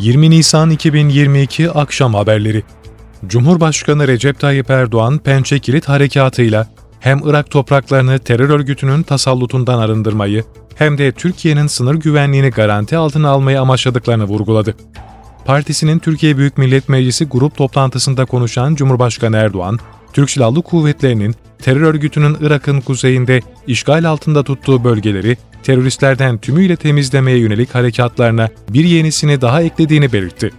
20 Nisan 2022 Akşam Haberleri Cumhurbaşkanı Recep Tayyip Erdoğan, Pençe Kilit Harekatı'yla hem Irak topraklarını terör örgütünün tasallutundan arındırmayı hem de Türkiye'nin sınır güvenliğini garanti altına almayı amaçladıklarını vurguladı. Partisinin Türkiye Büyük Millet Meclisi grup toplantısında konuşan Cumhurbaşkanı Erdoğan, Türk Silahlı Kuvvetleri'nin terör örgütünün Irak'ın kuzeyinde işgal altında tuttuğu bölgeleri teröristlerden tümüyle temizlemeye yönelik harekatlarına bir yenisini daha eklediğini belirtti.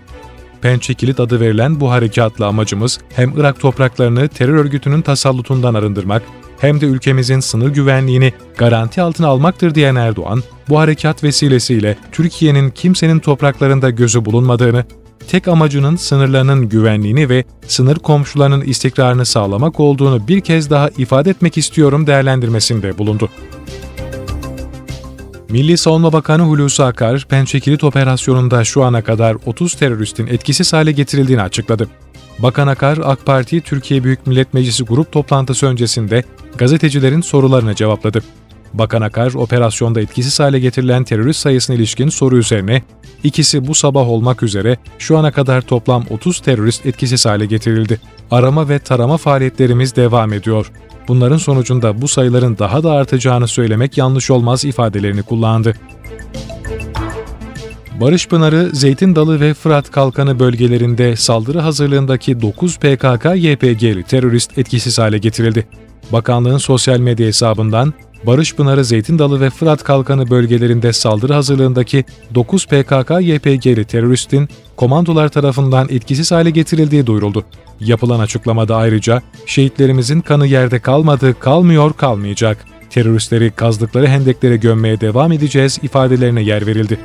Pençe Kilit adı verilen bu harekatla amacımız hem Irak topraklarını terör örgütünün tasallutundan arındırmak hem de ülkemizin sınır güvenliğini garanti altına almaktır diyen Erdoğan, bu harekat vesilesiyle Türkiye'nin kimsenin topraklarında gözü bulunmadığını, tek amacının sınırlarının güvenliğini ve sınır komşularının istikrarını sağlamak olduğunu bir kez daha ifade etmek istiyorum değerlendirmesinde bulundu. Milli Savunma Bakanı Hulusi Akar, Pençekilit operasyonunda şu ana kadar 30 teröristin etkisiz hale getirildiğini açıkladı. Bakan Akar, AK Parti Türkiye Büyük Millet Meclisi grup toplantısı öncesinde gazetecilerin sorularını cevapladı. Bakan Akar, operasyonda etkisiz hale getirilen terörist sayısına ilişkin soru üzerine, ikisi bu sabah olmak üzere şu ana kadar toplam 30 terörist etkisiz hale getirildi. Arama ve tarama faaliyetlerimiz devam ediyor. Bunların sonucunda bu sayıların daha da artacağını söylemek yanlış olmaz ifadelerini kullandı. Barış Pınarı, Zeytin Dalı ve Fırat Kalkanı bölgelerinde saldırı hazırlığındaki 9 PKK-YPG'li terörist etkisiz hale getirildi. Bakanlığın sosyal medya hesabından Barış Pınarı, Zeytin Dalı ve Fırat Kalkanı bölgelerinde saldırı hazırlığındaki 9 PKK-YPG'li teröristin komandolar tarafından etkisiz hale getirildiği duyuruldu. Yapılan açıklamada ayrıca şehitlerimizin kanı yerde kalmadı, kalmıyor, kalmayacak. Teröristleri kazdıkları hendeklere gömmeye devam edeceğiz ifadelerine yer verildi.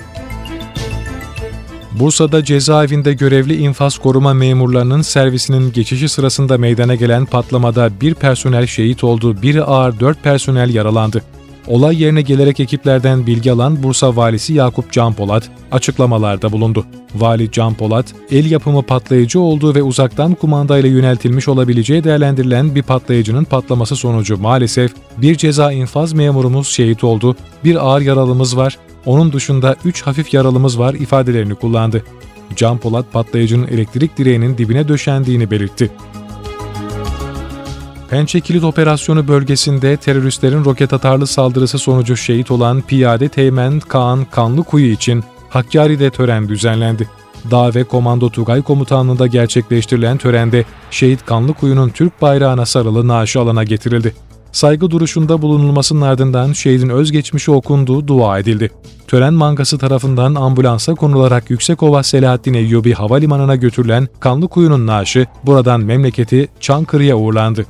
Bursa'da cezaevinde görevli infaz koruma memurlarının servisinin geçişi sırasında meydana gelen patlamada bir personel şehit oldu, biri ağır dört personel yaralandı. Olay yerine gelerek ekiplerden bilgi alan Bursa Valisi Yakup Can Polat açıklamalarda bulundu. Vali Can Polat, el yapımı patlayıcı olduğu ve uzaktan kumandayla yöneltilmiş olabileceği değerlendirilen bir patlayıcının patlaması sonucu maalesef bir ceza infaz memurumuz şehit oldu, bir ağır yaralımız var, onun dışında 3 hafif yaralımız var ifadelerini kullandı. Can Polat patlayıcının elektrik direğinin dibine döşendiğini belirtti. Pençe Kilit Operasyonu bölgesinde teröristlerin roket atarlı saldırısı sonucu şehit olan Piyade Teğmen Kaan Kanlıkuyu için Hakkari'de tören düzenlendi. Dağ ve Komando Tugay Komutanlığı'nda gerçekleştirilen törende şehit Kanlıkuyu'nun Türk bayrağına sarılı naaşı alana getirildi. Saygı duruşunda bulunulmasının ardından şehidin özgeçmişi okunduğu dua edildi. Tören mangası tarafından ambulansa konularak Yüksekova Selahattin Eyyubi Havalimanı'na götürülen Kanlıkuyu'nun naaşı buradan memleketi Çankırı'ya uğurlandı.